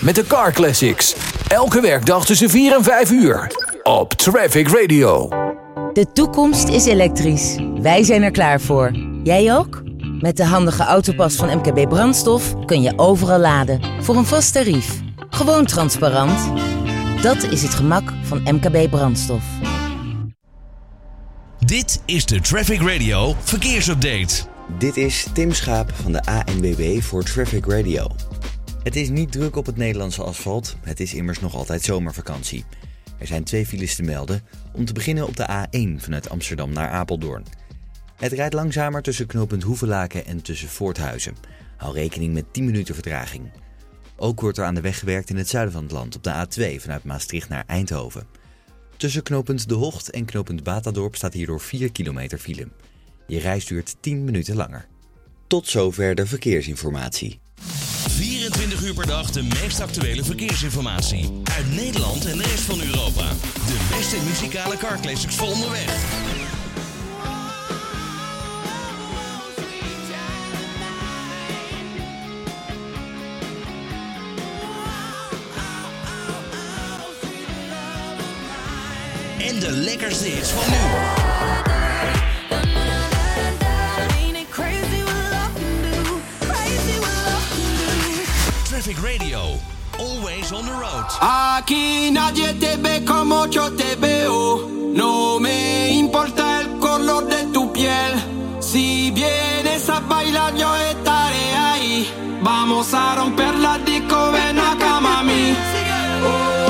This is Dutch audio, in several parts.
met de Car Classics. Elke werkdag tussen 4 en 5 uur. Op Traffic Radio. De toekomst is elektrisch. Wij zijn er klaar voor. Jij ook? Met de handige autopas van MKB Brandstof kun je overal laden. Voor een vast tarief. Gewoon transparant. Dat is het gemak van MKB Brandstof. Dit is de Traffic Radio verkeersupdate. Dit is Tim Schaap van de ANWB voor Traffic Radio. Het is niet druk op het Nederlandse asfalt, het is immers nog altijd zomervakantie. Er zijn twee files te melden, om te beginnen op de A1 vanuit Amsterdam naar Apeldoorn. Het rijdt langzamer tussen knooppunt Hoevelaken en tussen Voorthuizen. Hou rekening met 10 minuten vertraging. Ook wordt er aan de weg gewerkt in het zuiden van het land op de A2 vanuit Maastricht naar Eindhoven. Tussen knooppunt De Hocht en knooppunt Batadorp staat hierdoor 4 kilometer file. Je reis duurt 10 minuten langer. Tot zover de verkeersinformatie. 24 uur per dag de meest actuele verkeersinformatie. Uit Nederland en de rest van Europa. De beste muzikale carclassics voor onderweg. En de lekkerste hits van nu. Traffic Radio, always on the road. Aquí nadie te ve como yo te veo. No me importa el color de tu piel. Si vienes a bailar, yo estaré ahí. Vamos a romper la disco, ven acá, mami. Vamos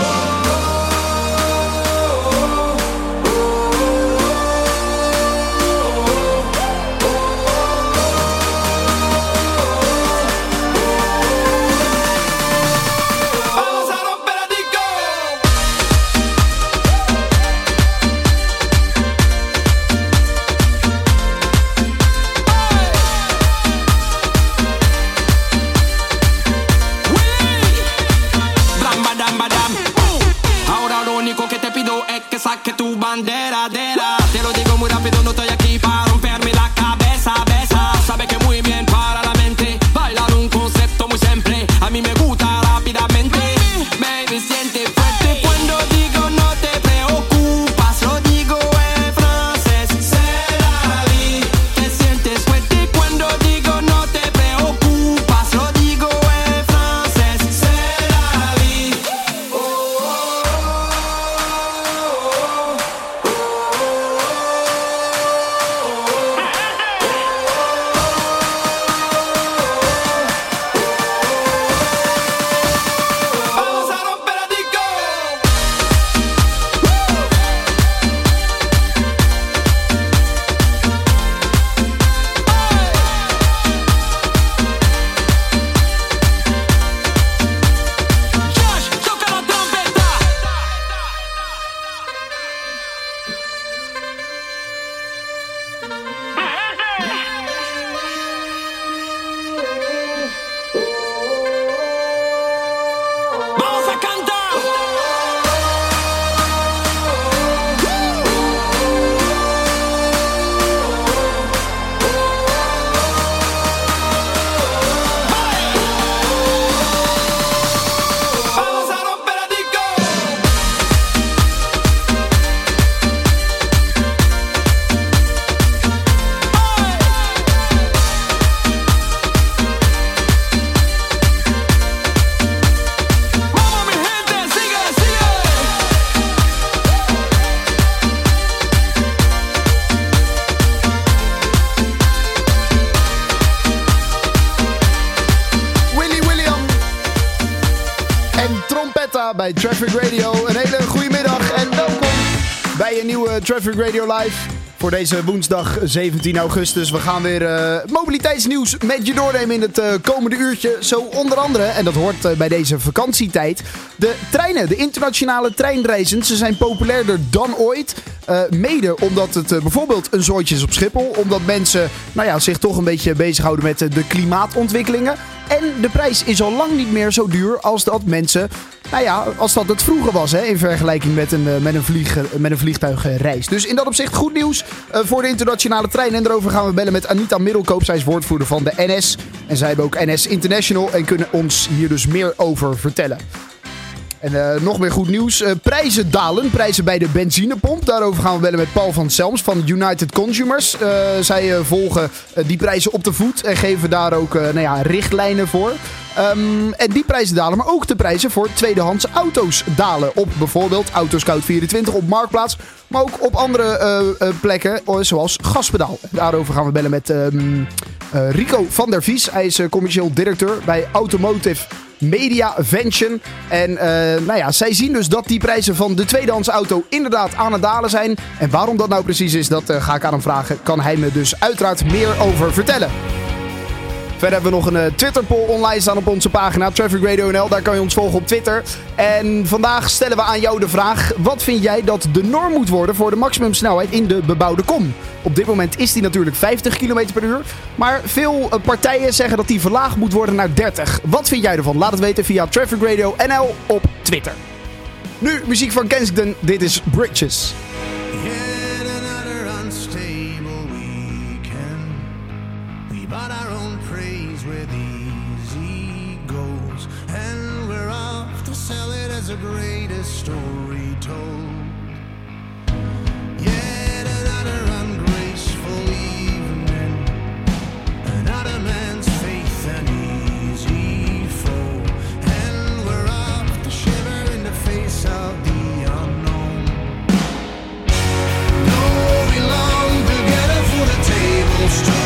Radio Live. Voor deze woensdag 17 augustus. We gaan weer eh, mobiliteitsnieuws met je doornemen in het eh, komende uurtje. Zo onder andere, en dat hoort eh, bij deze vakantietijd, de treinen. De internationale treinreizen. Ze zijn populairder dan ooit. Mede omdat het bijvoorbeeld een zooitje is op Schiphol. Omdat mensen nou ja, zich toch een beetje bezighouden met de klimaatontwikkelingen. En de prijs is al lang niet meer zo duur als dat mensen nou ja, als dat het vroeger was hè, in vergelijking met een, met een, vlieg, met een vliegtuigreis. Dus in dat opzicht goed nieuws voor de internationale trein. En daarover gaan we bellen met Anita Middelkoop. Zij is woordvoerder van de NS. En zij hebben ook NS International en kunnen ons hier dus meer over vertellen. En uh, nog meer goed nieuws. Uh, prijzen dalen. Prijzen bij de benzinepomp. Daarover gaan we bellen met Paul van Selms van United Consumers. Uh, zij volgen die prijzen op de voet en geven daar ook nou ja, richtlijnen voor. Um, en die prijzen dalen, maar ook de prijzen voor tweedehands auto's dalen. Op bijvoorbeeld Autoscout24 op Marktplaats, maar ook op andere plekken zoals Gaspedaal. Daarover gaan we bellen met um, Rico van der Vies. Hij is commercieel directeur bij Automotive Media Vention. En uh, nou ja, zij zien dus dat die prijzen van de tweedehands auto inderdaad aan het dalen zijn. En waarom dat nou precies is, dat uh, ga ik aan hem vragen. Kan hij me dus uiteraard meer over vertellen. Verder hebben we nog een uh, Twitter-poll online staan op onze pagina Traffic Radio NL. Daar kan je ons volgen op Twitter. En vandaag stellen we aan jou de vraag: wat vind jij dat de norm moet worden voor de maximumsnelheid in de bebouwde kom? Op dit moment is die natuurlijk 50 km per uur. Maar veel uh, partijen zeggen dat die verlaagd moet worden naar 30. Wat vind jij ervan? Laat het weten via Traffic Radio NL op Twitter. Nu muziek van Kensington. Dit is Bridges. Story told. Yet another ungraceful evening, another man's faith an easy fall, and we're to shiver in the face of the unknown. Though we long together for the tables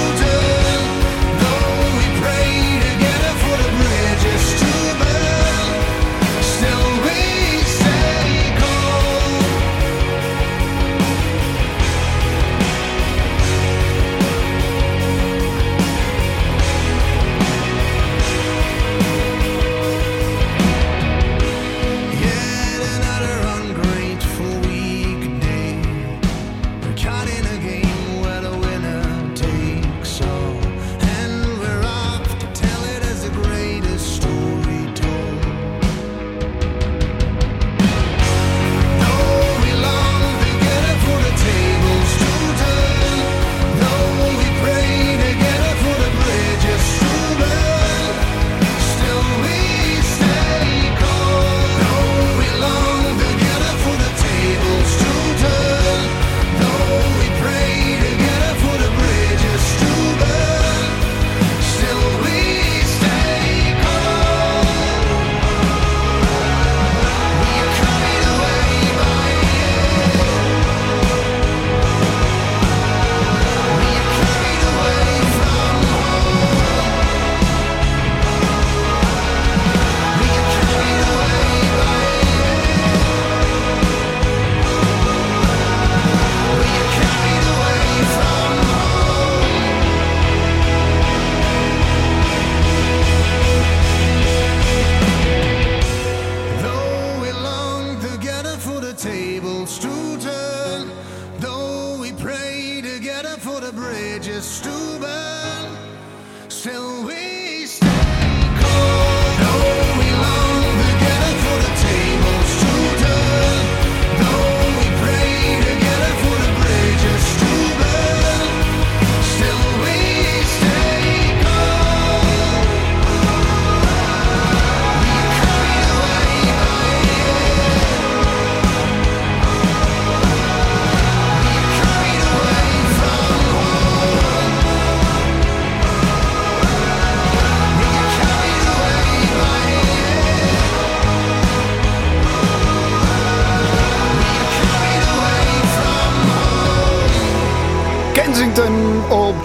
still we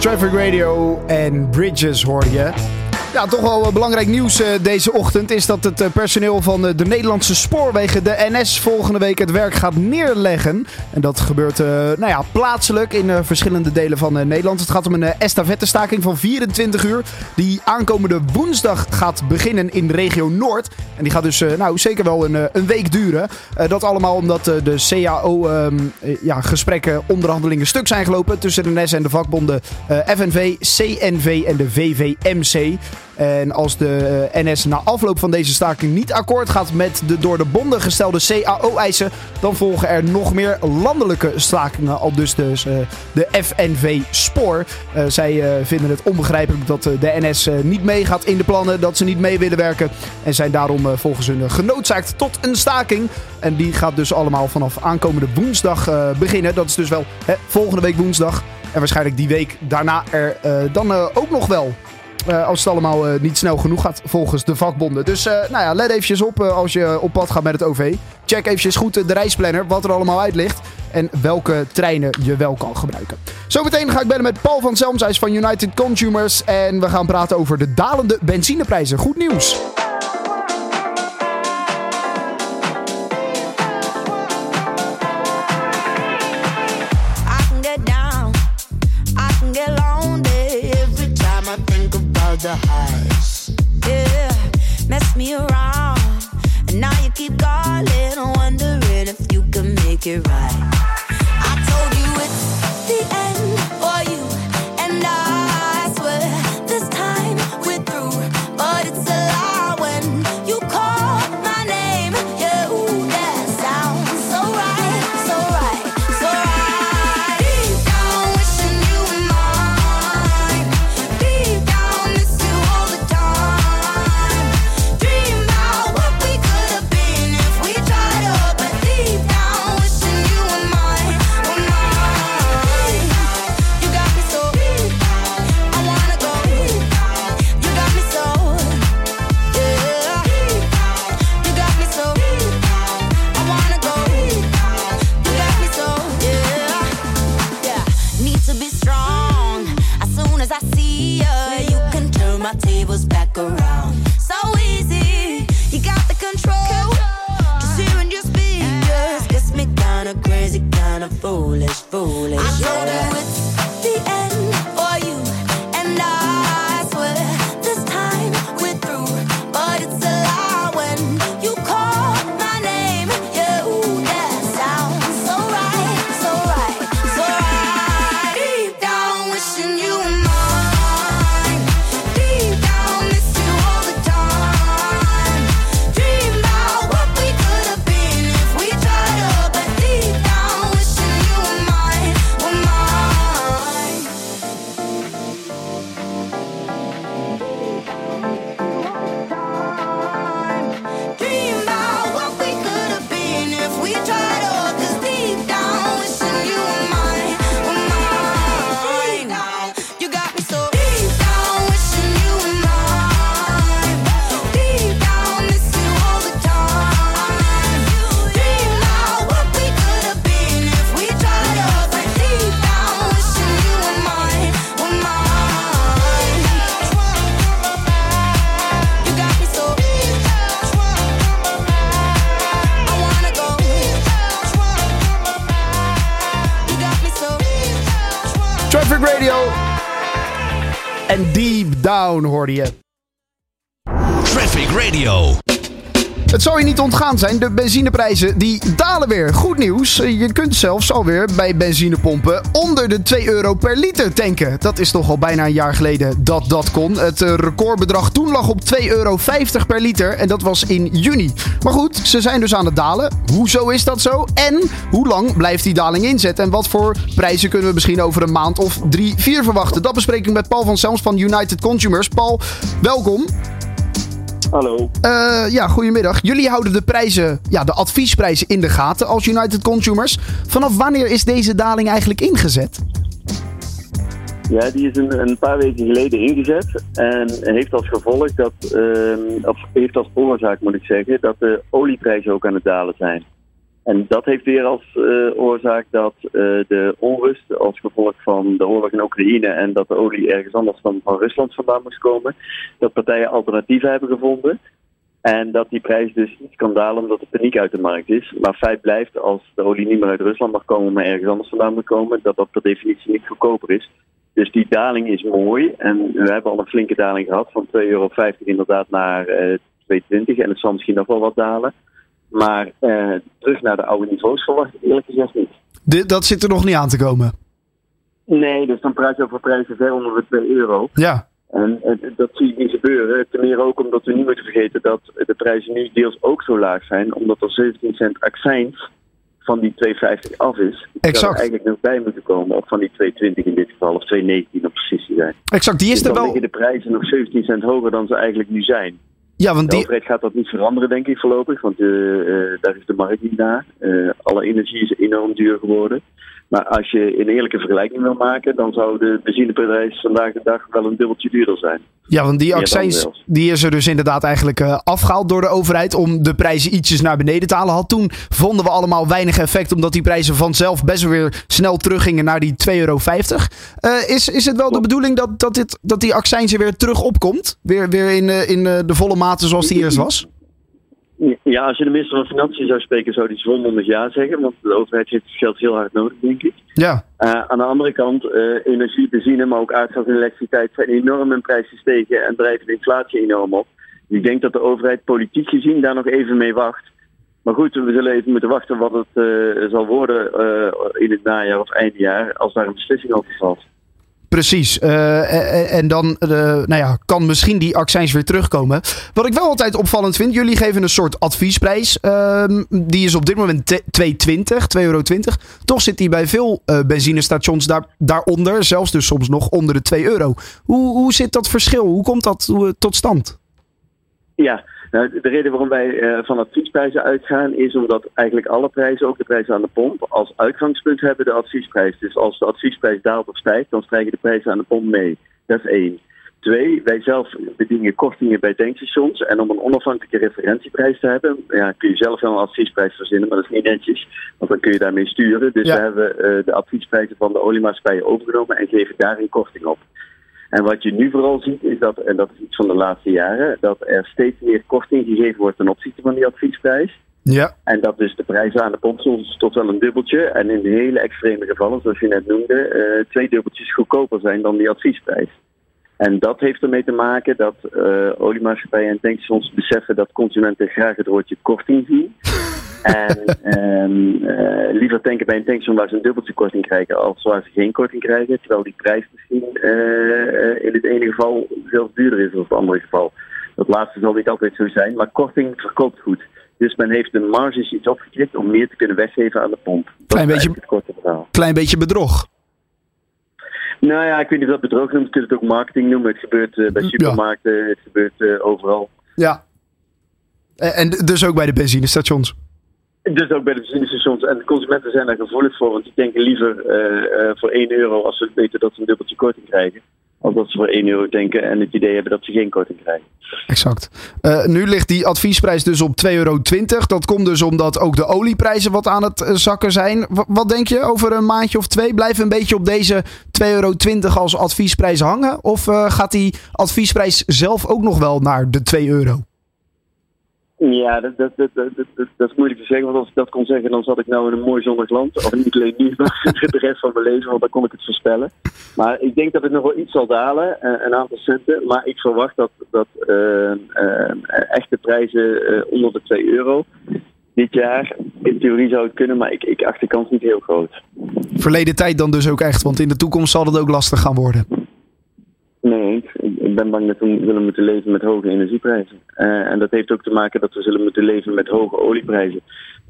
Traffic Radio en Bridges hoor je. Ja, toch wel eh, belangrijk nieuws eh, deze ochtend is dat het eh, personeel van de Nederlandse spoorwegen, de NS, volgende week het werk gaat neerleggen. En dat gebeurt nou ja, plaatselijk in verschillende delen van Nederland. Het gaat om een estafettestaking van 24 uur die aankomende woensdag gaat beginnen in regio Noord. En die gaat dus nou, zeker wel een, een week duren. Dat allemaal omdat de CAO-gesprekken, onderhandelingen stuk zijn gelopen tussen de NS en de vakbonden FNV, CNV en de VVMC. En als de eh, NS na afloop van deze staking niet akkoord gaat met de door de bonden gestelde CAO-eisen, dan volgen er nog meer landelijke stakingen, al dus, dus eh, de FNV Spoor. Eh, zij eh, vinden het onbegrijpelijk dat eh, de NS eh, niet meegaat in de plannen, dat ze niet mee willen werken en zijn daarom eh, volgens hun genoodzaakt tot een staking. En die gaat dus allemaal vanaf aankomende woensdag eh, beginnen. Dat is dus wel hè, volgende week woensdag. En waarschijnlijk die week daarna er eh, dan eh, ook nog wel. Eh, als het allemaal eh, niet snel genoeg gaat volgens de vakbonden. Dus eh, nou ja, let eventjes op als je op pad gaat met het OV. Check eventjes goed de reisplanner, wat er allemaal uit ligt. En welke treinen je wel kan gebruiken. Zometeen ga ik bellen met Paul van Zelmshuis van United Consumers. En we gaan praten over de dalende benzineprijzen. Goed nieuws. The highs. Yeah, mess me around, and now you keep calling, wondering if you can make it right. Foolish, 30th. Ontgaan zijn, de benzineprijzen die dalen weer. Goed nieuws, je kunt zelfs alweer bij benzinepompen onder de 2 euro per liter tanken. Dat is toch al bijna een jaar geleden dat dat kon. Het eh, recordbedrag toen lag op 2,50 euro per liter en dat was in juni. Maar goed, ze zijn dus aan het dalen. Hoezo is dat zo? En hoe lang blijft die daling inzetten? En wat voor prijzen kunnen we misschien over een maand of drie, vier verwachten? Dat bespreek ik met Paul van Selms van United Consumers. Paul, welkom. Hallo. Eh, ja, goedemiddag. Jullie houden de prijzen, ja, de adviesprijzen in de gaten als United Consumers. Vanaf wanneer is deze daling eigenlijk ingezet? Ja, die is een, een paar weken geleden ingezet en heeft als gevolg dat, ehm, of heeft als oorzaak moet ik zeggen, dat de olieprijzen ook aan het dalen zijn. En dat heeft weer als eh, oorzaak dat eh, de onrust als gevolg van de oorlog in Oekraïne en dat de olie ergens anders dan van Rusland vandaan moest komen, dat partijen alternatieven hebben gevonden. En dat die prijs dus niet kan dalen omdat er paniek uit de markt is. Maar feit blijft, als de olie niet meer uit Rusland mag komen, maar ergens anders vandaan moet komen, dat dat per definitie niet goedkoper is. Dus die daling is mooi. En we hebben al een flinke daling gehad van 2,50 euro inderdaad naar eh 2,20. En het zal misschien nog wel wat dalen. Maar eh, terug naar de oude niveaus verwacht ik eerlijk gezegd niet. Dat zit er nog niet aan te komen. Nee, dus dan praat je over prijzen ver onder de 2 euro. Ja. En eh, dat zie je niet gebeuren. Ten meer ook omdat we niet moeten vergeten dat de prijzen nu deels ook zo laag zijn. Omdat er 17 cent accijns van die 2,50 af is. Exact. zou er eigenlijk nog bij moeten komen. Of van die 2,20 in dit geval. Of 2,19 om precies te zijn. Exact, die is Dus er dan wel. liggen de prijzen nog 17 cent hoger dan ze eigenlijk nu zijn. Ja, want De die, overheid gaat dat niet veranderen, denk ik, voorlopig. Want eh, daar is de markt niet naar. Eh, alle energie is enorm duur geworden. Maar als je een eerlijke vergelijking wil maken, dan zou de benzineprijs vandaag de dag wel een dubbeltje duurder zijn. ja, want die accijns die is er dus inderdaad eigenlijk eh, afgehaald door de overheid om de prijzen ietsjes naar beneden te halen. Had toen vonden we allemaal weinig effect, omdat die prijzen vanzelf best wel weer snel teruggingen naar die 2,50 euro. Eh, is, is het wel de bedoeling dat, dat, dit, dat die accijns er weer terug opkomt? Weer, weer in, eh, in de volle mate zoals die eerst was? Ja, als je de minister van Financiën zou spreken, zou die volmondig ja zeggen. Want de overheid heeft het geld heel hard nodig, denk ik. Ja, Eh, aan de andere kant, eh, energie, benzine, maar ook aardgas en elektriciteit zijn enorm in prijs gestegen en drijven de inflatie enorm op. Dus ik denk dat de overheid politiek gezien daar nog even mee wacht. Maar goed, we zullen even moeten wachten wat het eh, zal worden in het najaar of eindjaar als daar een beslissing over valt. Precies. Eh, en, en dan eh, nou ja, kan misschien die accijns weer terugkomen. Wat ik wel altijd opvallend vind, jullie geven een soort adviesprijs. Ehm, die is op dit moment te- 2,20, 2,20 euro. Toch zit die bij veel eh, benzinestations daar, daaronder, zelfs dus soms nog onder de 2 euro. Hoe, hoe zit dat verschil? Hoe komt dat eh, tot stand? Ja, nou, de reden waarom wij eh, van adviesprijzen uitgaan is omdat eigenlijk alle prijzen, ook de prijzen aan de pomp, als uitgangspunt hebben de adviesprijs. Dus als de adviesprijs daalt of stijgt, dan stijgen de prijzen aan de pomp mee. Dat is één. Twee, wij zelf bedienen kortingen bij tankstations. En om een onafhankelijke referentieprijs te hebben, ja, kun je zelf wel een adviesprijs verzinnen, maar dat is niet netjes, want dan kun je daarmee sturen. Dus Ja. we hebben eh, de adviesprijzen van de oliemaatschappijen overgenomen en geven daar een korting op. En wat je nu vooral ziet is dat, en dat is iets van de laatste jaren, dat er steeds meer korting gegeven wordt ten opzichte van die adviesprijs. Ja, En dat dus de prijzen aan de pomp soms tot wel een dubbeltje. En in hele extreme gevallen, zoals je net noemde, eh, twee dubbeltjes goedkoper zijn dan die adviesprijs. En dat heeft ermee te maken dat eh oliemaatschappijen en tankstations beseffen dat consumenten graag het woordje korting zien. En ehm, eh, liever tanken bij een tankstation waar ze een dubbeltje korting krijgen als waar ze geen korting krijgen. Terwijl die prijs misschien eh, eh, in het ene geval zelfs duurder is dan het andere geval. Dat laatste zal niet altijd zo zijn, maar korting verkoopt goed. Dus men heeft de marges iets opgekrikt om meer te kunnen weggeven aan de pomp. Dat Klein beetje- het klein beetje bedrog. Nou ja, ik weet niet of dat bedrog noemt. Je kunt het ook marketing noemen. Het gebeurt bij Ja. supermarkten, het gebeurt overal. Ja. En, en dus ook bij de benzinestations. Dus ook bij de benzinestations. En de consumenten zijn daar gevoelig voor. Want die denken liever eh, eh, voor 1 euro als ze weten dat ze een dubbeltje korting krijgen. Als dat ze voor 1 euro denken en het idee hebben dat ze geen korting krijgen. Exact. Eh, nu ligt die adviesprijs dus op 2,20 euro. Dat komt dus omdat ook de olieprijzen wat aan het zakken zijn. Wat denk je over een maandje of twee? Blijven een beetje op deze 2,20 euro als adviesprijs hangen? Of gaat die adviesprijs zelf ook nog wel naar de 2 euro? Ja, dat, dat, dat, dat, is moeilijk te zeggen. Want als ik dat kon zeggen, dan zat ik nou in een mooi zonnig land. Of niet alleen nu, maar de rest van mijn leven. Want dan kon ik het voorspellen. Maar ik denk dat het nog wel iets zal dalen. eh, een aantal centen. Maar ik verwacht dat, dat eh, eh, echte prijzen onder de 2 euro dit jaar. In theorie zou het kunnen, maar ik, ik acht de kans niet heel groot. Verleden tijd dan dus ook echt, want in de toekomst zal het ook lastig gaan worden. Nee, ik, ik ben bang dat we zullen moeten leven met hoge energieprijzen. Eh, en dat heeft ook te maken dat we zullen moeten leven met hoge olieprijzen.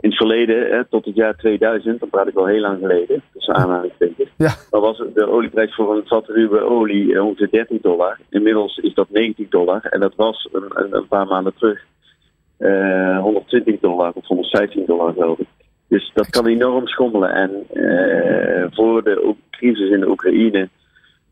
In het verleden, hè, tot het jaar 2000, dan praat ik al heel lang geleden, tussen aanhalingstekens, Ja. dan was de olieprijs voor een vat ruwe olie eh, ongeveer 13 dollar. Inmiddels is dat 90 dollar en dat was een, een, paar maanden terug eh, 120 dollar of 115 dollar geloof ik. Dus dat kan enorm schommelen. En voor de crisis in de Oekraïne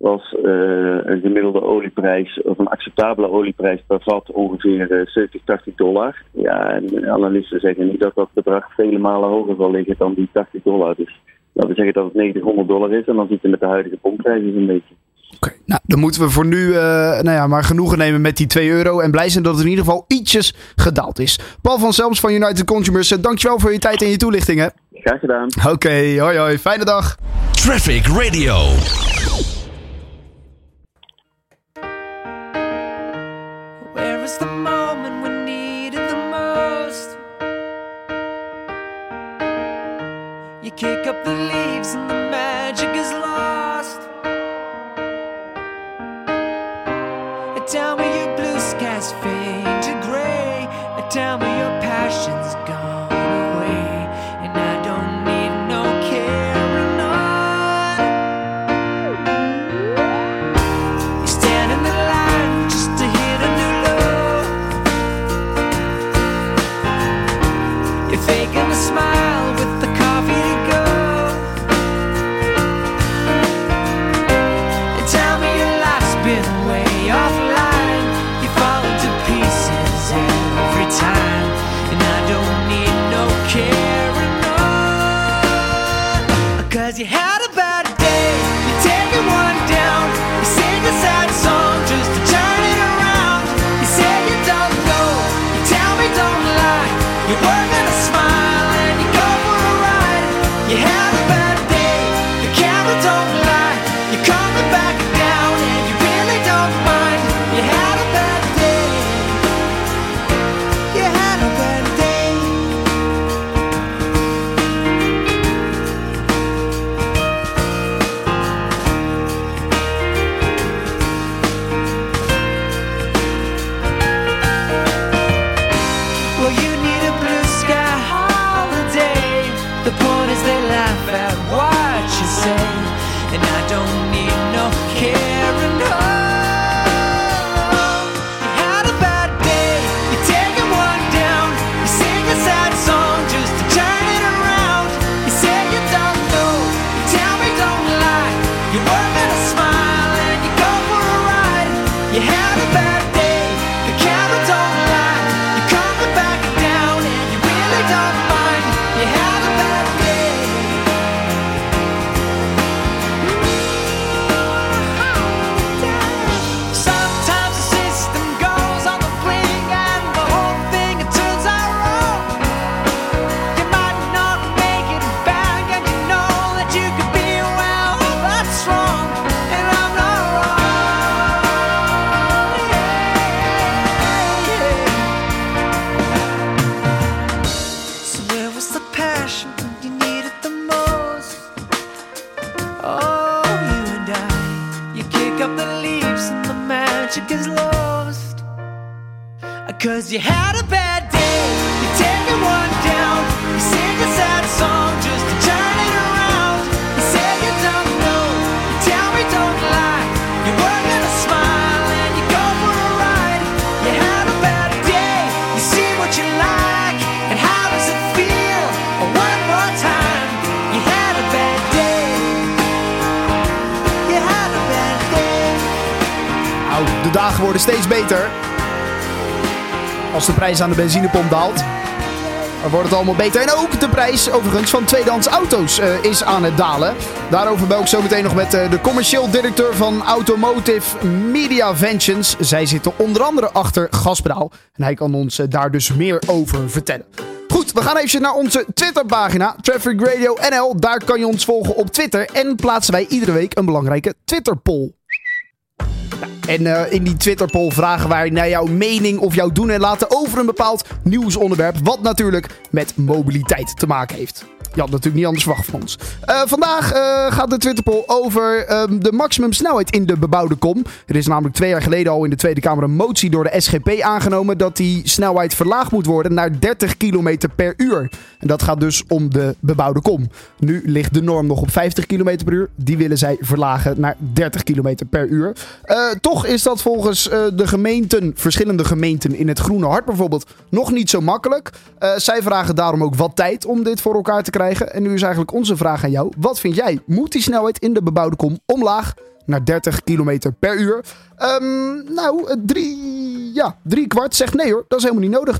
was eh, een gemiddelde olieprijs, of een acceptabele olieprijs per vat ongeveer eh, 70, 80 dollar. Ja, en analisten zeggen nu dat dat bedrag vele malen hoger zal liggen dan die 80 dollar. Dus laten we zeggen dat het 900 dollar is en dan zit je met de huidige pompprijzen een beetje. Oké, nou dan moeten we voor nu eh, nou ja, maar genoegen nemen met die 2 euro. En blij zijn dat het in ieder geval ietsjes gedaald is. Paul van Selms van United Consumers, eh, dankjewel voor je tijd en je toelichtingen. Graag gedaan. Oké, hoi hoi, fijne dag. Traffic Radio. Is the moment we need it the most? You kick up the leaves and the Als de prijs aan de benzinepomp daalt, wordt het allemaal beter. En ook de prijs overigens van tweedehands auto's eh, is aan het dalen. Daarover bel ik zo meteen nog met eh, de commercieel directeur van Automotive Media Ventures. Zij zitten onder andere achter Gaspedaal. En hij kan ons eh, daar dus meer over vertellen. Goed, we gaan even naar onze Twitterpagina, Traffic Radio NL. Daar kan je ons volgen op Twitter. En plaatsen wij iedere week een belangrijke Twitter-poll. En eh, in die Twitter-poll vragen wij naar jouw mening of jouw doen en laten over een bepaald nieuwsonderwerp. Wat natuurlijk met mobiliteit te maken heeft. Je had natuurlijk niet anders verwacht van ons. Eh, vandaag eh, gaat de Twitterpoll over ehm, de maximumsnelheid in de bebouwde kom. Er is namelijk twee jaar geleden al in de Tweede Kamer een motie door de SGP aangenomen dat die snelheid verlaagd moet worden naar 30 km per uur. En dat gaat dus om de bebouwde kom. Nu ligt de norm nog op 50 km per uur. Die willen zij verlagen naar 30 km per uur. Eh, toch is dat volgens de gemeenten, verschillende gemeenten in het Groene Hart bijvoorbeeld, nog niet zo makkelijk. Zij vragen daarom ook wat tijd om dit voor elkaar te krijgen. En nu is eigenlijk onze vraag aan jou. Wat vind jij? Moet die snelheid in de bebouwde kom omlaag naar 30 km per uur? Ehm, nou, drie, ja, drie kwart zegt nee hoor. Dat is helemaal niet nodig.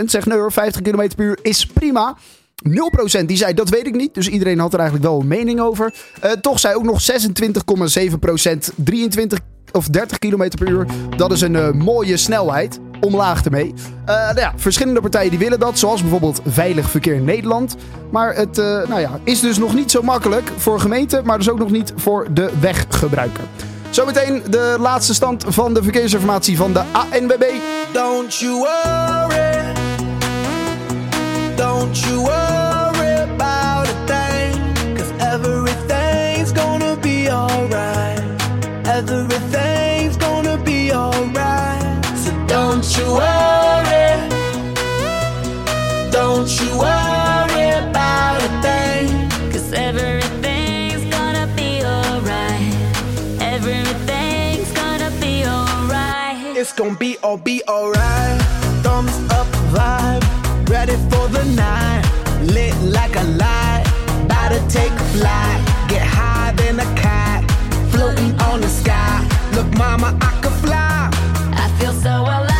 73% zegt nee hoor. 50 km per uur is prima. 0% die zei dat weet ik niet. Dus iedereen had er eigenlijk wel een mening over. Eh, toch zei ook nog 26,7% 23 of 30 km per uur. Dat is een eh, mooie snelheid. Omlaag ermee. Eh, nou ja, verschillende partijen die willen dat. Zoals bijvoorbeeld Veilig Verkeer Nederland. Maar het eh, nou ja, is dus nog niet zo makkelijk voor gemeenten. Maar dus ook nog niet voor de weggebruiker. Zometeen de laatste stand van de verkeersinformatie van de ANWB. Don't you worry. Don't you worry Everything's gonna be alright. So don't you worry. Don't you worry about a thing. Cause everything's gonna be alright. Everything's gonna be alright. It's gonna be all be alright. Thumbs up vibe, ready for the night. Lit like a light, about to take a flight. Look, mama, I could fly. I feel so alive.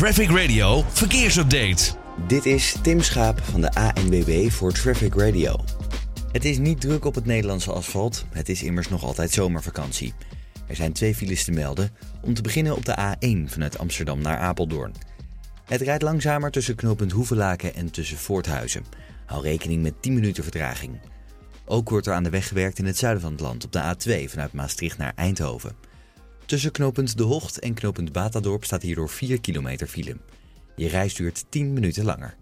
Traffic Radio verkeersupdate. Dit is Tim Schaap van de ANWB voor Traffic Radio. Het is niet druk op het Nederlandse asfalt. Het is immers nog altijd zomervakantie. Er zijn twee files te melden. Om te beginnen op de A1 vanuit Amsterdam naar Apeldoorn. Het rijdt langzamer tussen knooppunt Hoevelaken en tussen Voorthuizen. Hou rekening met 10 minuten vertraging. Ook wordt er aan de weg gewerkt in het zuiden van het land op de A2 vanuit Maastricht naar Eindhoven. Tussen knooppunt De Hocht en knooppunt Batadorp staat hierdoor 4 kilometer file. Je reis duurt 10 minuten langer.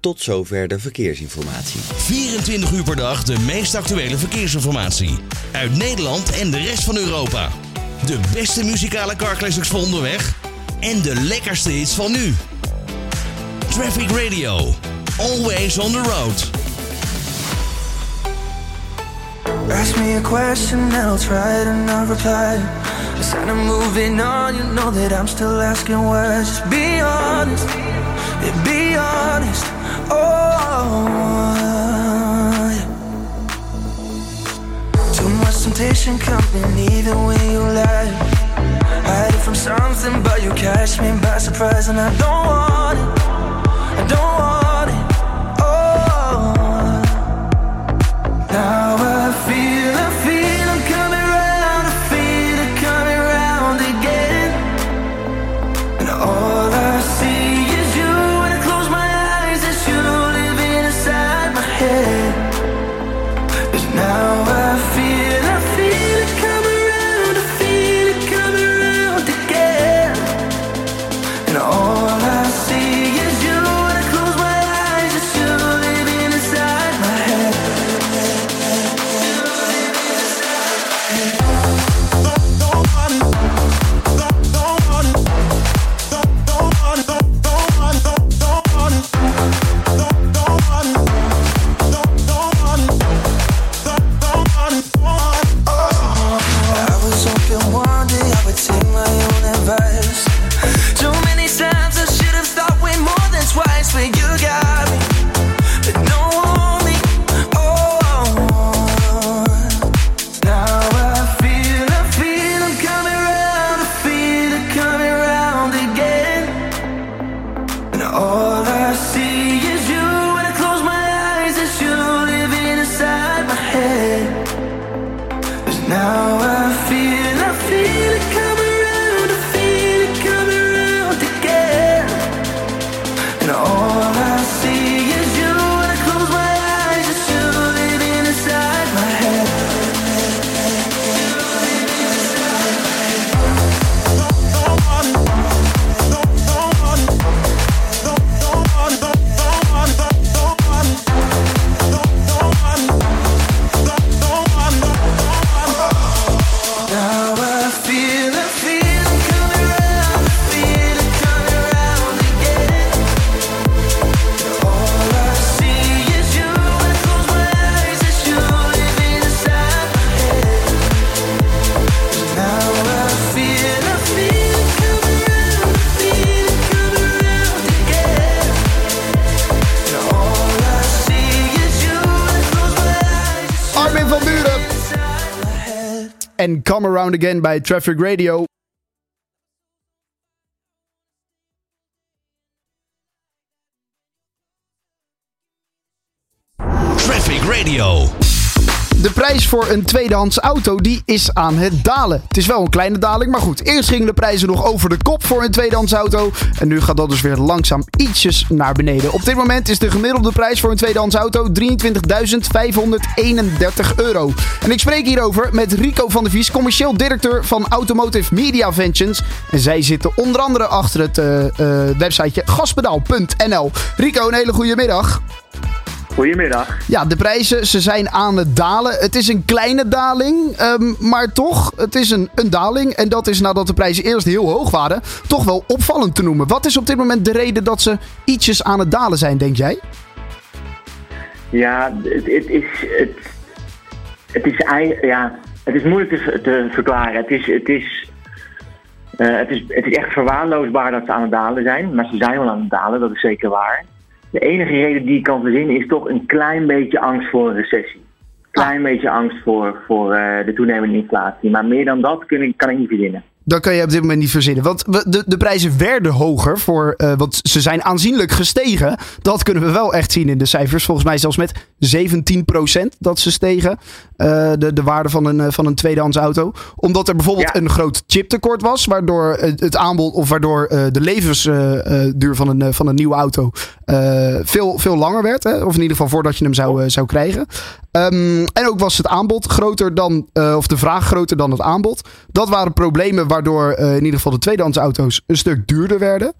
Tot zover de verkeersinformatie. 24 uur per dag de meest actuele verkeersinformatie. Uit Nederland en de rest van Europa. De beste muzikale carclassics van onderweg. En de lekkerste hits van nu. Traffic Radio. Always on the road. Ask me a question and I'll try to not reply. Instead of moving on, you know that I'm still asking why. Just be honest, yeah, be honest. Oh, yeah. Too much temptation coming either way you lie. Hiding from something, but you catch me by surprise, and I don't want En Come Around Again bij Traffic Radio. Voor een tweedehands auto die is aan het dalen. Het is wel een kleine daling, maar goed. Eerst gingen de prijzen nog over de kop voor een tweedehands auto. En nu gaat dat dus weer langzaam ietsjes naar beneden. Op dit moment is de gemiddelde prijs voor een tweedehands auto 23.531 euro. En ik spreek hierover met Rico van der Vies, commercieel directeur van Automotive Media Ventures. En zij zitten onder andere achter het eh, websiteje gaspedaal.nl. Rico, een hele goede middag. Goedemiddag. Ja, de prijzen ze zijn aan het dalen. Het is een kleine daling, ehm, maar toch, het is een, een daling. En dat is nadat de prijzen eerst heel hoog waren, toch wel opvallend te noemen. Wat is op dit moment de reden dat ze ietsjes aan het dalen zijn, denk jij? Ja, het, het is, het, het, is, ja, het is moeilijk te, te verklaren. Het is, het, is, eh, het, is, het is echt verwaarloosbaar dat ze aan het dalen zijn. Maar ze zijn wel aan het dalen, dat is zeker waar. De enige reden die ik kan verzinnen is toch een klein beetje angst voor een recessie. Klein beetje angst voor, voor eh, de toenemende inflatie. Maar meer dan dat kun ik, kan ik niet verzinnen. Dat kan je op dit moment niet verzinnen. Want de, de prijzen werden hoger, voor, eh, want ze zijn aanzienlijk gestegen. Dat kunnen we wel echt zien in de cijfers. Volgens mij zelfs met 17% dat ze stegen. eh, de, de waarde van een, eh, van een tweedehands auto. Omdat er bijvoorbeeld Ja. een groot chiptekort was. Waardoor het, aanbod, of waardoor de levensduur van, een, van een nieuwe auto veel, veel langer werd. Hè? Of in ieder geval voordat je hem zou, zou krijgen. Ehm, en ook was het aanbod groter dan, of de vraag groter dan het aanbod. Dat waren problemen waardoor eh, in ieder geval de tweedehands auto's een stuk duurder werden.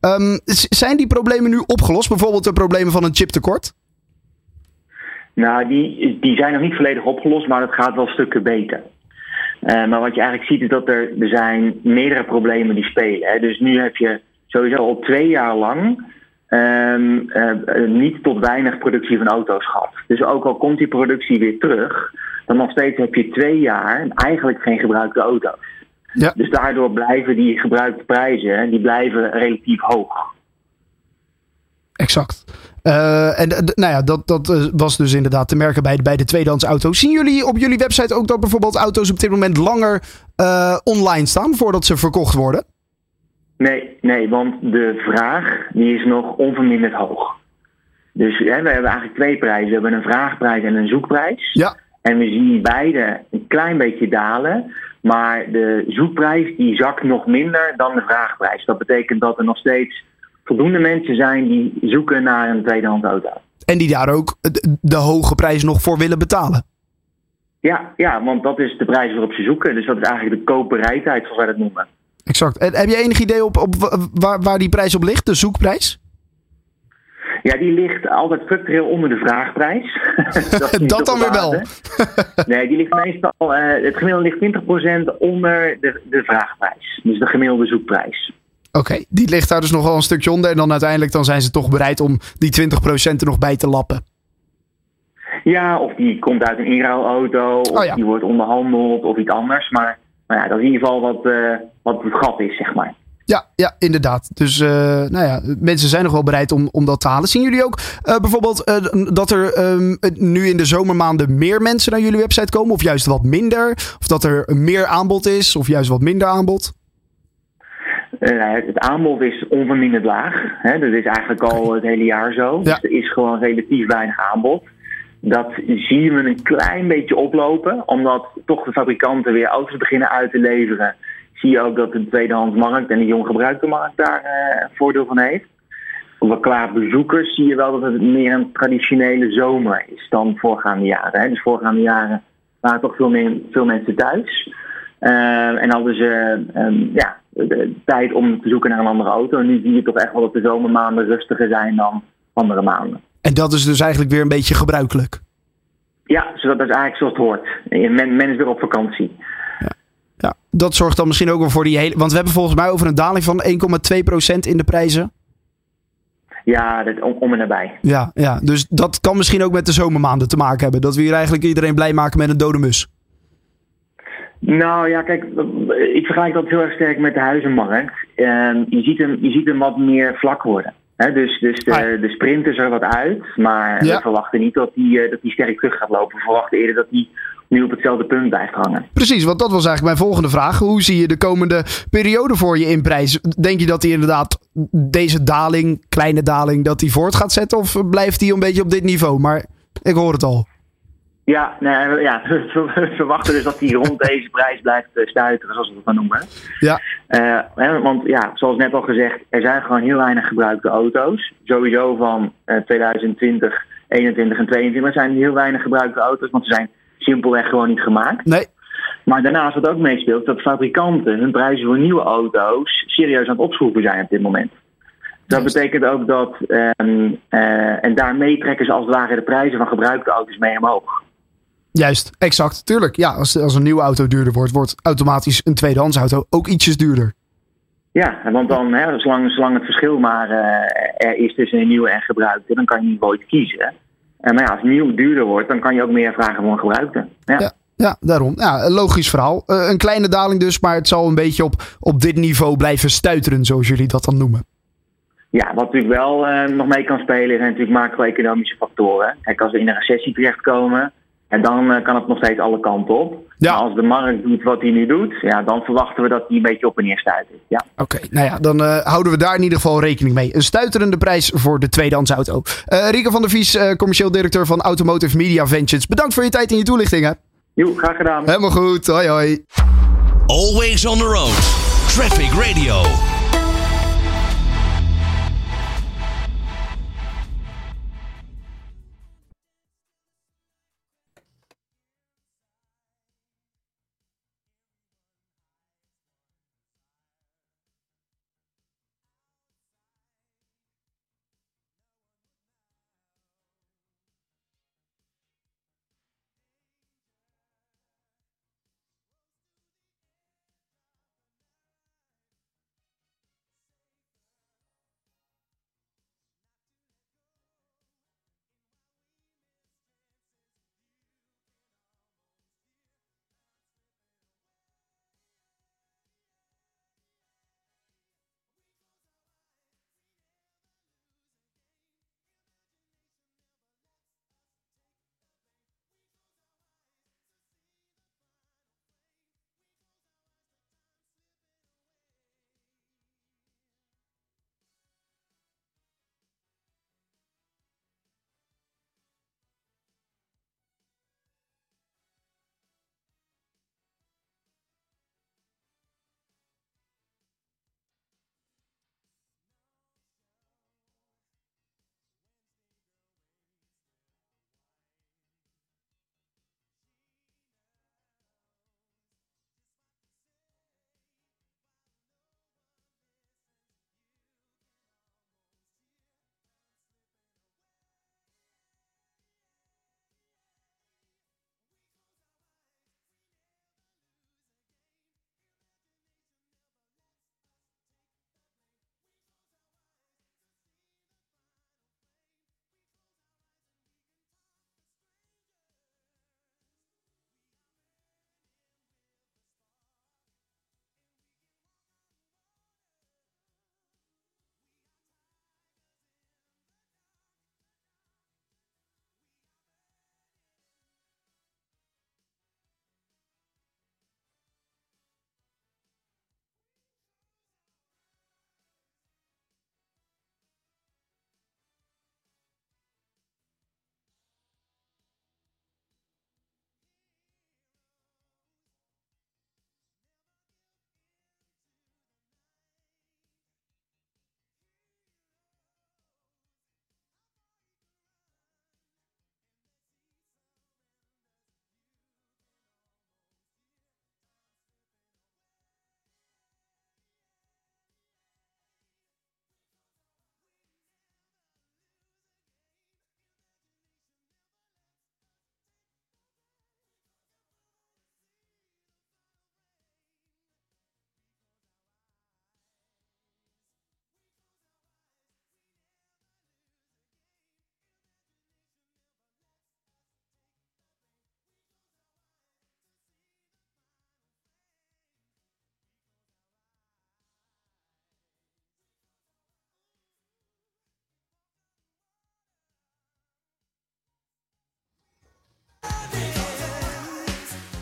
Ehm, zijn die problemen nu opgelost? Bijvoorbeeld de problemen van een chiptekort? Nou, die, die zijn nog niet volledig opgelost, maar het gaat wel stukken beter. Eh, maar wat je eigenlijk ziet is dat er, er zijn meerdere problemen die spelen. Hè. Dus nu heb je sowieso al twee jaar lang ehm, eh, eh, niet tot weinig productie van auto's gehad. Dus ook al komt die productie weer terug, dan nog steeds heb je twee jaar eigenlijk geen gebruikte auto's. Ja. Dus daardoor blijven die gebruikte prijzen die blijven relatief hoog. Exact. Eh, en eh, nou ja, dat, dat eh, was dus inderdaad te merken bij, de- bij de tweedehands auto's. Zien jullie op jullie website ook dat bijvoorbeeld auto's op dit moment langer online staan voordat ze verkocht worden? Nee, nee, want de vraag die is nog onverminderd hoog. Dus hè, we hebben eigenlijk twee prijzen. We hebben een vraagprijs en een zoekprijs. Ja. En we zien beide een klein beetje dalen. Maar de zoekprijs die zakt nog minder dan de vraagprijs. Dat betekent dat er nog steeds voldoende mensen zijn die zoeken naar een tweedehands auto. En die daar ook de, de hoge prijs nog voor willen betalen. Ja, ja, want dat is de prijs waarop ze zoeken. Dus dat is eigenlijk de koopbereidheid, zoals wij dat noemen. Exact. En heb je enig idee op, op wa- waar, waar die prijs op ligt, de zoekprijs? Ja, die ligt altijd structureel onder de vraagprijs. dat dan weer wel. nee, die ligt meestal, eh, het gemiddelde ligt 20% onder de, de vraagprijs. Dus de gemiddelde zoekprijs. Oké, die ligt daar dus nog wel een stukje onder. En dan uiteindelijk dan zijn ze toch bereid om die 20% er nog bij te lappen. Ja, of die komt uit een inruilauto, of Oh ja. die wordt onderhandeld, of iets anders. Maar nou ja, dat is in ieder geval wat, eh, wat het gat is, zeg maar. Ja, ja, inderdaad. Dus eh, nou ja, mensen zijn nog wel bereid om, om dat te halen. Zien jullie ook eh, bijvoorbeeld eh, dat er ehm, nu in de zomermaanden meer mensen naar jullie website komen? Of juist wat minder? Of dat er meer aanbod is? Of juist wat minder aanbod? Eh, het aanbod is onverminderd laag. Hè? Dat is eigenlijk al het hele jaar zo. Ja. Dus er is gewoon relatief weinig aanbod. Dat zien we een klein beetje oplopen, omdat toch de fabrikanten weer auto's beginnen uit te leveren. Zie je ook dat de tweedehandsmarkt en de jonggebruikte markt daar eh, voordeel van heeft. Maar qua bezoekers zie je wel dat het meer een traditionele zomer is dan voorgaande jaren. Hè? Dus voorgaande jaren waren toch veel, meer, veel mensen thuis. Eh, en hadden ze ehm, ja, de, de tijd om te zoeken naar een andere auto. En nu zie je toch echt wel dat de zomermaanden rustiger zijn dan andere maanden. En dat is dus eigenlijk weer een beetje gebruikelijk. Ja, zodat dat is eigenlijk zoals het hoort. Men, men is weer op vakantie. Dat zorgt dan misschien ook wel voor die hele... Want we hebben volgens mij over een daling van 1,2% in de prijzen. Ja, dat, om, om en nabij. Ja, ja, dus dat kan misschien ook met de zomermaanden te maken hebben. Dat we hier eigenlijk iedereen blij maken met een dode mus. Nou ja, kijk, ik vergelijk dat heel erg sterk met de huizenmarkt. Ehm, je, ziet hem, je ziet hem wat meer vlak worden. Dus dus de, de sprint is er wat uit. Maar Ja. we verwachten niet dat die, eh, dat die sterk terug gaat lopen. We verwachten eerder dat die nu op hetzelfde punt blijft hangen. Precies, want dat was eigenlijk mijn volgende vraag. Hoe zie je de komende periode voor je in prijs? Denk je dat hij inderdaad deze daling, kleine daling, dat hij voort gaat zetten? Of blijft hij een beetje op dit niveau? Maar ik hoor het al. Ja, nee, we- ja we verwachten dus dat die rond deze prijs blijft eh, stuiteren, zoals we het maar noemen. Ja. Eh, want ja, zoals net al gezegd, er zijn gewoon heel weinig gebruikte auto's. Sowieso van eh, 2020, 21 en 22 zijn er heel weinig gebruikte auto's, want ze zijn simpelweg gewoon niet gemaakt. Nee. Maar daarnaast wat ook meespeelt, dat fabrikanten hun prijzen voor nieuwe auto's serieus aan het opschroeven zijn op dit moment. Dat betekent ook dat, ehm, eh, en daarmee trekken ze als het ware de prijzen van gebruikte auto's mee omhoog. Juist, exact. Tuurlijk. Ja, als, als een nieuwe auto duurder wordt, wordt automatisch een tweedehands auto ook ietsjes duurder. Ja, want dan, hè, zolang, zolang het verschil maar eh, er is tussen een nieuwe en gebruikte, dan kan je niet ooit kiezen. En maar ja, als nieuw duurder wordt, dan kan je ook meer vragen voor een gebruikte. Ja. Ja, ja daarom. Ja, logisch verhaal. Eh, een kleine daling dus, maar het zal een beetje op, op dit niveau blijven stuiteren, zoals jullie dat dan noemen. Ja, wat natuurlijk wel eh, nog mee kan spelen zijn natuurlijk macro-economische factoren. Kijk, als we in een recessie terechtkomen, en dan eh, kan het nog steeds alle kanten op. Maar als de markt doet wat hij nu doet, ja, dan verwachten we dat hij een beetje op en neer stuitert. Ja. Oké, nou ja, dan eh, houden we daar in ieder geval rekening mee. Een stuiterende prijs voor de tweedehands auto. Eh Rieke van der Vies, eh, commercieel directeur van Automotive Media Ventures. Bedankt voor je tijd en je toelichtingen. Jo, graag gedaan. Helemaal goed. Hoi, hoi. Always on the road. Traffic Radio.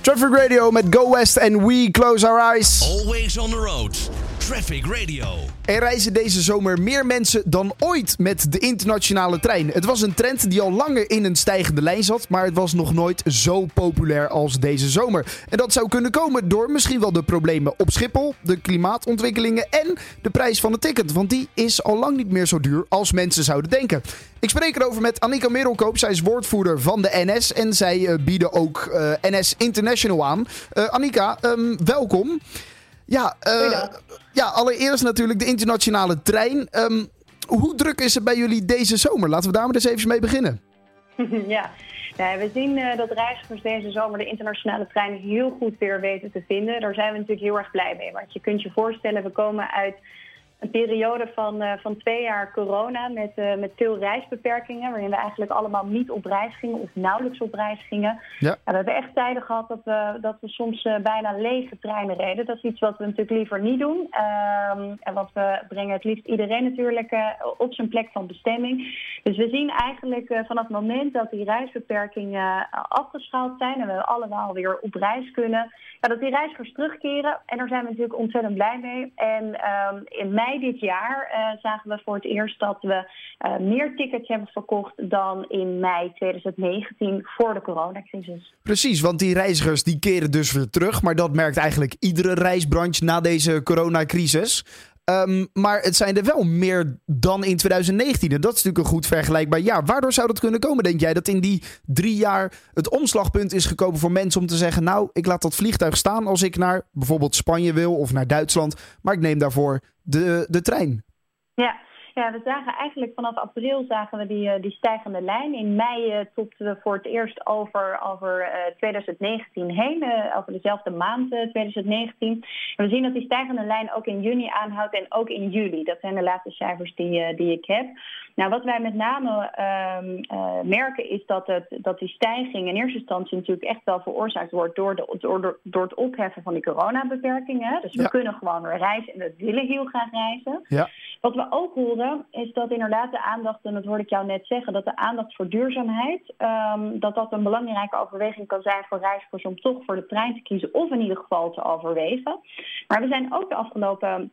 Traffic Radio met Go West en We Close Our Eyes. Always on the road. Traffic Radio. Er reizen deze zomer meer mensen dan ooit met de internationale trein. Het was een trend die al langer in een stijgende lijn zat, maar het was nog nooit zo populair als deze zomer. En dat zou kunnen komen door misschien wel de problemen op Schiphol, de klimaatontwikkelingen en de prijs van het ticket. Want die is al lang niet meer zo duur als mensen zouden denken. Ik spreek erover met Annika Middelkoop. Zij is woordvoerder van de NS en zij eh, bieden ook eh, NS International aan. Eh, Annika, ehm, welkom. Ja, eh, ja, allereerst natuurlijk de internationale trein. Ehm, hoe druk is het bij jullie deze zomer? Laten we daar maar eens even mee beginnen. ja. We zien eh, dat reizigers deze zomer de internationale trein heel goed weer weten te vinden. Daar zijn we natuurlijk heel erg blij mee. Want je kunt je voorstellen, we komen uit een periode van, eh, van twee jaar corona met, eh, met veel reisbeperkingen, waarin we eigenlijk allemaal niet op reis gingen of nauwelijks op reis gingen. Ja. we hebben echt tijden gehad dat we, dat we soms eh, bijna lege treinen reden. Dat is iets wat we natuurlijk liever niet doen. Ehm, en wat we brengen het liefst iedereen natuurlijk op zijn plek van bestemming. Dus we zien eigenlijk vanaf het moment dat die reisbeperkingen afgeschaald zijn en we allemaal weer op reis kunnen, ja, dat die reizigers terugkeren. En daar zijn we natuurlijk ontzettend blij mee. En ehm, in mei dit jaar eh, zagen we voor het eerst dat we eh, meer tickets hebben verkocht dan in mei 2019 voor de coronacrisis. Precies, want die reizigers die keren dus weer terug. Maar dat merkt eigenlijk iedere reisbranche na deze coronacrisis. Ehm, maar het zijn er wel meer dan in 2019. En dat is natuurlijk een goed vergelijkbaar jaar. Waardoor zou dat kunnen komen, denk jij? Dat in die drie jaar het omslagpunt is gekomen voor mensen om te zeggen... nou, ik laat dat vliegtuig staan als ik naar bijvoorbeeld Spanje wil of naar Duitsland. Maar ik neem daarvoor de, de trein. Ja. Ja, we zagen eigenlijk vanaf april zagen we die, eh, die stijgende lijn. In mei uh, topten we voor het eerst over, over uh, 2019 heen, uh, over dezelfde maand 2019. En we zien dat die stijgende lijn ook in juni aanhoudt en ook in juli. Dat zijn de laatste cijfers die, die ik heb. Nou, wat wij met name uh, merken is dat, het, dat die stijging in eerste instantie natuurlijk echt wel veroorzaakt wordt door, de, door, door het opheffen van die coronabeperkingen. Dus we Ja. kunnen gewoon weer reizen en we willen heel graag reizen. Ja. Wat we ook horen is dat inderdaad de aandacht, en dat hoorde ik jou net zeggen, dat de aandacht voor duurzaamheid, ehm, dat dat een belangrijke overweging kan zijn voor reizigers om toch voor de trein te kiezen of in ieder geval te overwegen. Maar we zijn ook de afgelopen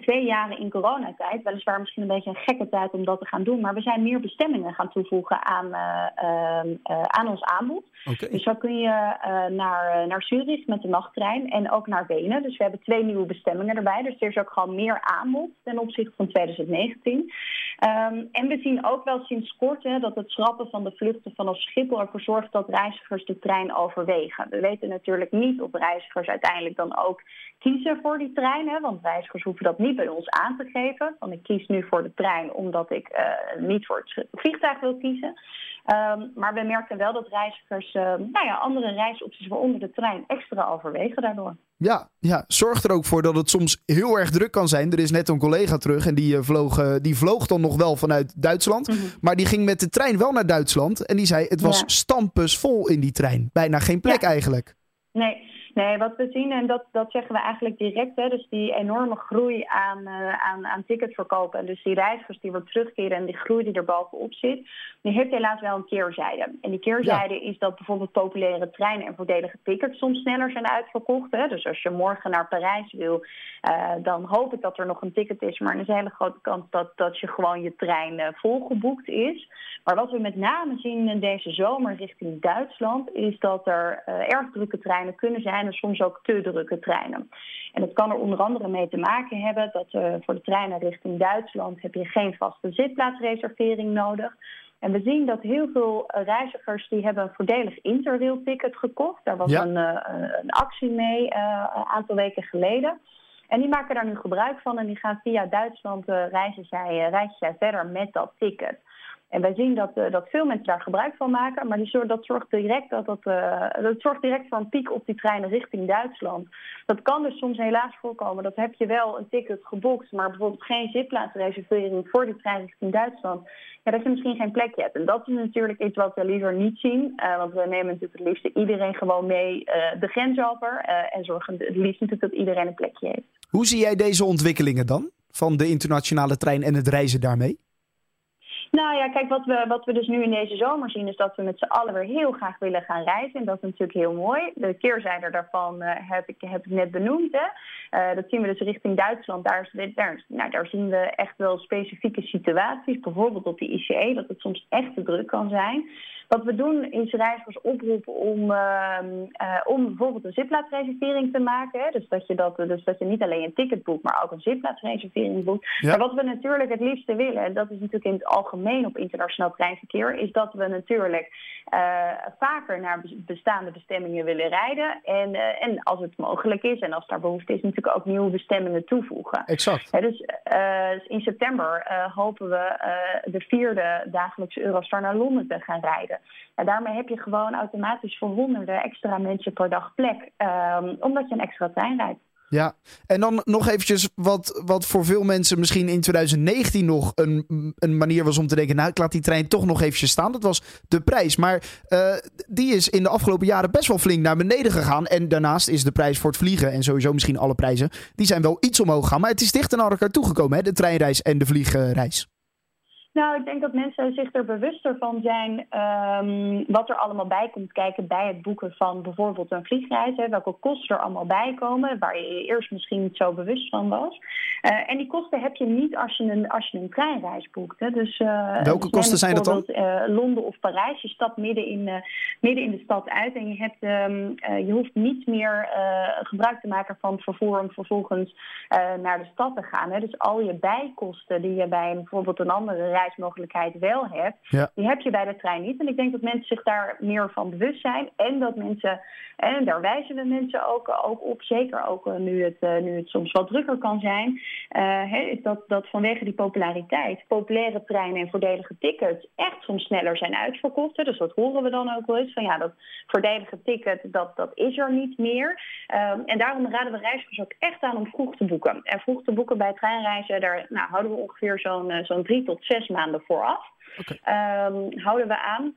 twee jaren in coronatijd, weliswaar misschien een beetje een gekke tijd om dat te gaan doen, maar we zijn meer bestemmingen gaan toevoegen aan, eh, ehm, eh, aan ons aanbod. Dus zo kun je eh, naar, naar Zurich met de nachttrein en ook naar Wenen. Dus we hebben twee nieuwe bestemmingen erbij. Dus er is ook gewoon meer aanbod ten opzichte van 2019. Ehm, en we zien ook wel sinds kort hè, dat het schrappen van de vluchten vanaf Schiphol ervoor zorgt dat reizigers de trein overwegen. We weten natuurlijk niet of reizigers uiteindelijk dan ook kiezen voor die trein. Hè, want reizigers hoeven dat niet bij ons aan te geven. Want ik kies nu voor de trein omdat ik eh, niet voor het vliegtuig wil kiezen. Ehm, maar we merken wel dat reizigers eh, nou ja, andere reisopties, waaronder de trein, extra overwegen daardoor. Ja, ja, zorg er ook voor dat het soms heel erg druk kan zijn. Er is net een collega terug en die, eh, vloog, die vloog dan nog wel vanuit Duitsland. Maar die ging met de trein wel naar Duitsland. En die zei, het was Ja. stampusvol in die trein. Bijna geen plek Ja. eigenlijk. Nee, nee, wat we zien, en dat, dat zeggen we eigenlijk direct, hè, dus die enorme groei aan, eh, aan, aan ticketverkopen. En dus die reizigers die weer terugkeren en die groei die er bovenop zit, die heeft helaas wel een keerzijde. En die keerzijde is dat bijvoorbeeld populaire treinen en voordelige tickets soms sneller zijn uitverkocht. Hè. Dus als je morgen naar Parijs wil, eh, dan hoop ik dat er nog een ticket is. Maar er is een hele grote kans dat, dat je gewoon je trein eh, volgeboekt is. Maar wat we met name zien in deze zomer richting Duitsland, is dat er erg drukke treinen kunnen zijn en soms ook te drukke treinen. En dat kan er onder andere mee te maken hebben dat eh, voor de treinen richting Duitsland heb je geen vaste zitplaatsreservering nodig. En we zien dat heel veel eh, reizigers die hebben een voordelig interrail ticket gekocht. Daar was Ja. een, eh, een actie mee eh, een aantal weken geleden. En die maken daar nu gebruik van en die gaan via Duitsland eh, reizen, zij, eh, reizen zij verder met dat ticket. En wij zien dat, eh, dat veel mensen daar gebruik van maken, maar die dat, zorgt direct dat, dat, eh, dat zorgt direct voor een piek op die treinen richting Duitsland. Dat kan dus soms helaas voorkomen. Dat heb je wel een ticket geboekt, maar bijvoorbeeld geen zitplaatsreservering voor die trein richting Duitsland. Ja, dat je misschien geen plekje hebt. En dat is natuurlijk iets wat we liever niet zien. eh, want we nemen natuurlijk het liefst iedereen gewoon mee de grens over. en zorgen het liefst natuurlijk dat iedereen een plekje heeft. Hoe zie jij deze ontwikkelingen dan? Van de internationale trein en het reizen daarmee? Nou ja, kijk, wat we, wat we dus nu in deze zomer zien... is dat we met z'n allen weer heel graag willen gaan reizen. En dat is natuurlijk heel mooi. De keerzijde daarvan eh, heb, ik, heb ik net benoemd. Hè. Eh, dat zien we dus richting Duitsland. Daar, daar, nou, daar zien we echt wel specifieke situaties. Bijvoorbeeld op de ICE, dat het soms echt te druk kan zijn. Wat we doen is reizigers oproepen om, ehm, eh, om bijvoorbeeld een zitplaatsreservering te maken. Hè. Dus, dat je dat, dus dat je niet alleen een ticket boekt, maar ook een zitplaatsreservering boekt. Ja. Maar wat we natuurlijk het liefste willen, en dat is natuurlijk in het algemeen op internationaal treinverkeer, is dat we natuurlijk eh, vaker naar bes- bestaande bestemmingen willen rijden. En, eh, en als het mogelijk is en als daar behoefte is, natuurlijk ook nieuwe bestemmingen toevoegen. Exact. Dus eh, in september hopen we de vierde dagelijkse Eurostar naar Londen te gaan rijden. Ja, daarmee heb je gewoon automatisch voor honderden extra mensen per dag plek, ehm, omdat je een extra trein rijdt. Ja, en dan nog eventjes wat, wat voor veel mensen misschien in 2019 nog een, een manier was om te denken... nou, ik laat die trein toch nog eventjes staan. Dat was de prijs. Maar eh, die is in de afgelopen jaren best wel flink naar beneden gegaan. En daarnaast is de prijs voor het vliegen en sowieso misschien alle prijzen... die zijn wel iets omhoog gegaan. Maar het is dichter naar elkaar toegekomen, hè? de treinreis en de vliegreis. Nou, ik denk dat mensen zich er bewuster van zijn ehm, wat er allemaal bij komt kijken bij het boeken van bijvoorbeeld een vliegreis. Hè, welke kosten er allemaal bij komen, waar je eerst misschien niet zo bewust van was. Eh, en die kosten heb je niet als je een, als je een treinreis boekt. Hè. Dus, eh, Welke dus kosten zijn dat dan? eh, Londen of Parijs. Je stapt midden in, midden in de stad uit en je, hebt, ehm, eh, je hoeft niet meer gebruik te maken van het vervoer om vervolgens naar de stad te gaan. Hè. Dus al je bijkosten die je bij bijvoorbeeld een andere reismogelijkheid wel hebt, Ja. die heb je bij de trein niet. En ik denk dat mensen zich daar meer van bewust zijn. En dat mensen, en daar wijzen we mensen ook, ook op, zeker ook eh, nu, het, eh, nu het soms wat drukker kan zijn, eh, is dat, dat vanwege die populariteit populaire treinen en voordelige tickets echt soms sneller zijn uitverkocht. Hè. Dus dat horen we dan ook wel eens. Van ja, dat voordelige ticket, dat, dat is er niet meer. Ehm, en daarom raden we reizigers ook echt aan om vroeg te boeken. En vroeg te boeken bij treinreizen, daar nou, houden we ongeveer zo'n zo'n drie tot zes maanden vooraf. Ehm, houden we aan.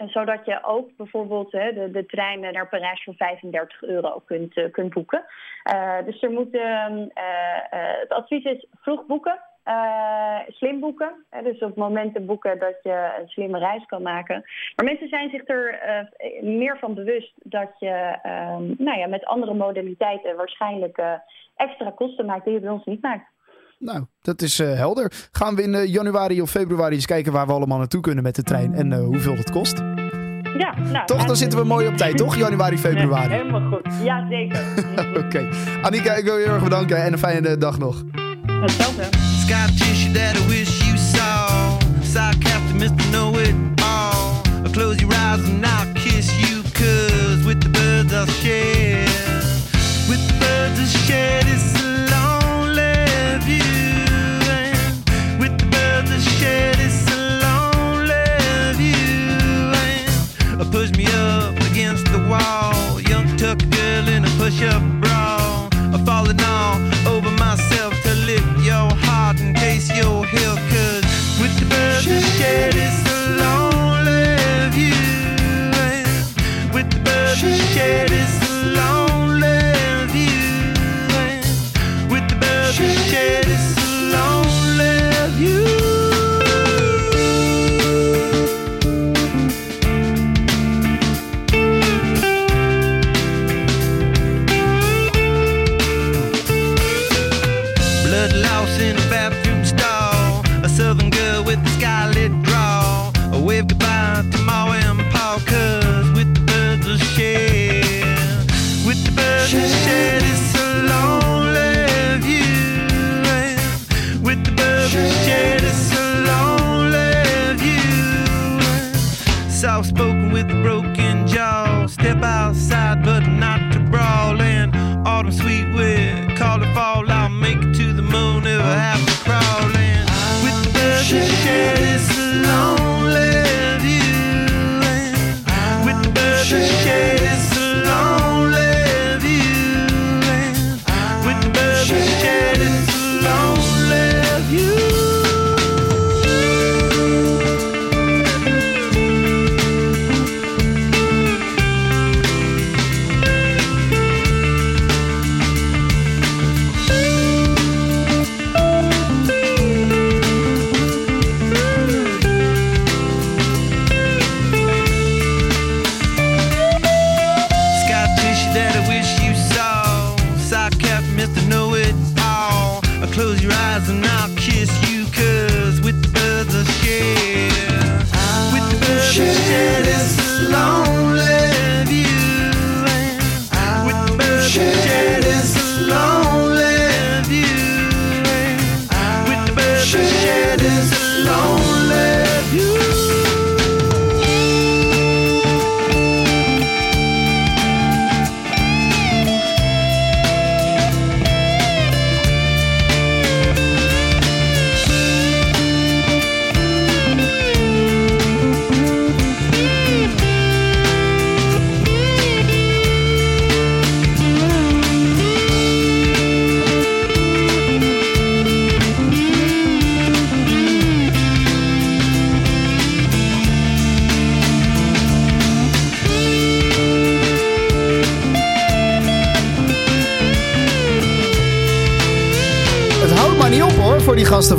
En zodat je ook bijvoorbeeld hè, de, de trein naar Parijs voor 35 euro kunt, eh, kunt boeken. Eh, dus er moet, ehm, eh, het advies is vroeg boeken. slim boeken. Hè, dus op momenten boeken dat je een slimme reis kan maken. Maar mensen zijn zich er meer van bewust dat je ehm, nou ja, met andere modaliteiten waarschijnlijk extra kosten maakt die je bij ons niet maakt. Nou, dat is eh, helder. Gaan we in eh, januari of februari eens kijken waar we allemaal naartoe kunnen met de trein en eh, hoeveel het kost? Ja, nou, Toch, dan zitten we mooi op tijd, toch? Januari, februari. Nee, helemaal goed. Ja, zeker. Oké. Annika, ik wil je heel erg bedanken en een fijne dag nog. Hetzelfde.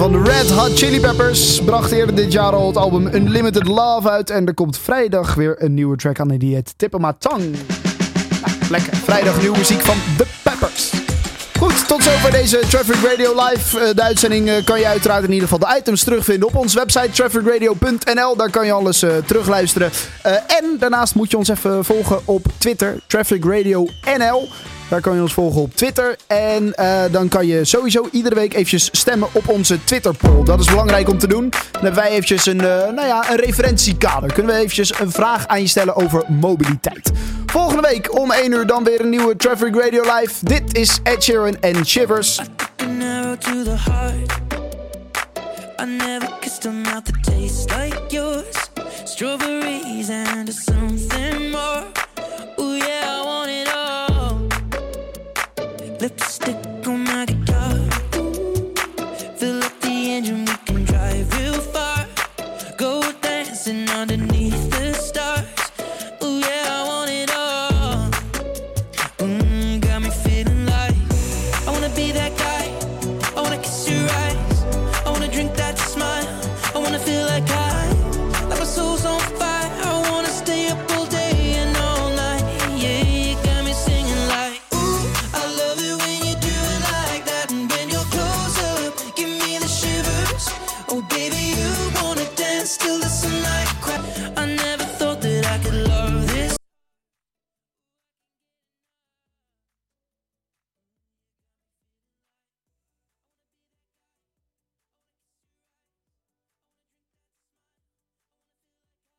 Van de Red Hot Chili Peppers. Bracht eerder dit jaar al het album Unlimited Love uit. En er komt vrijdag weer een nieuwe track aan die heet Tongue. Nou, lekker. Vrijdag nieuwe muziek van The Peppers. Goed, tot zover deze Traffic Radio Live. Eh, de uitzending eh, kan je uiteraard in ieder geval de items terugvinden op onze website trafficradio.nl. Daar kan je alles eh, terugluisteren. En daarnaast moet je ons even volgen op Twitter, Traffic Radio NL. Daar kan je ons volgen op Twitter. En eh, dan kan je sowieso iedere week eventjes stemmen op onze Twitter poll. Dat is belangrijk om te doen. Dan hebben wij eventjes een, eh, nou ja, een referentiekader. Kunnen we eventjes een vraag aan je stellen over mobiliteit. Volgende week om 1 uur dan weer een nieuwe Traffic Radio Live. Dit is Ed Sheeran en Shivers. I never like yours. Strawberries and something more. Lipstick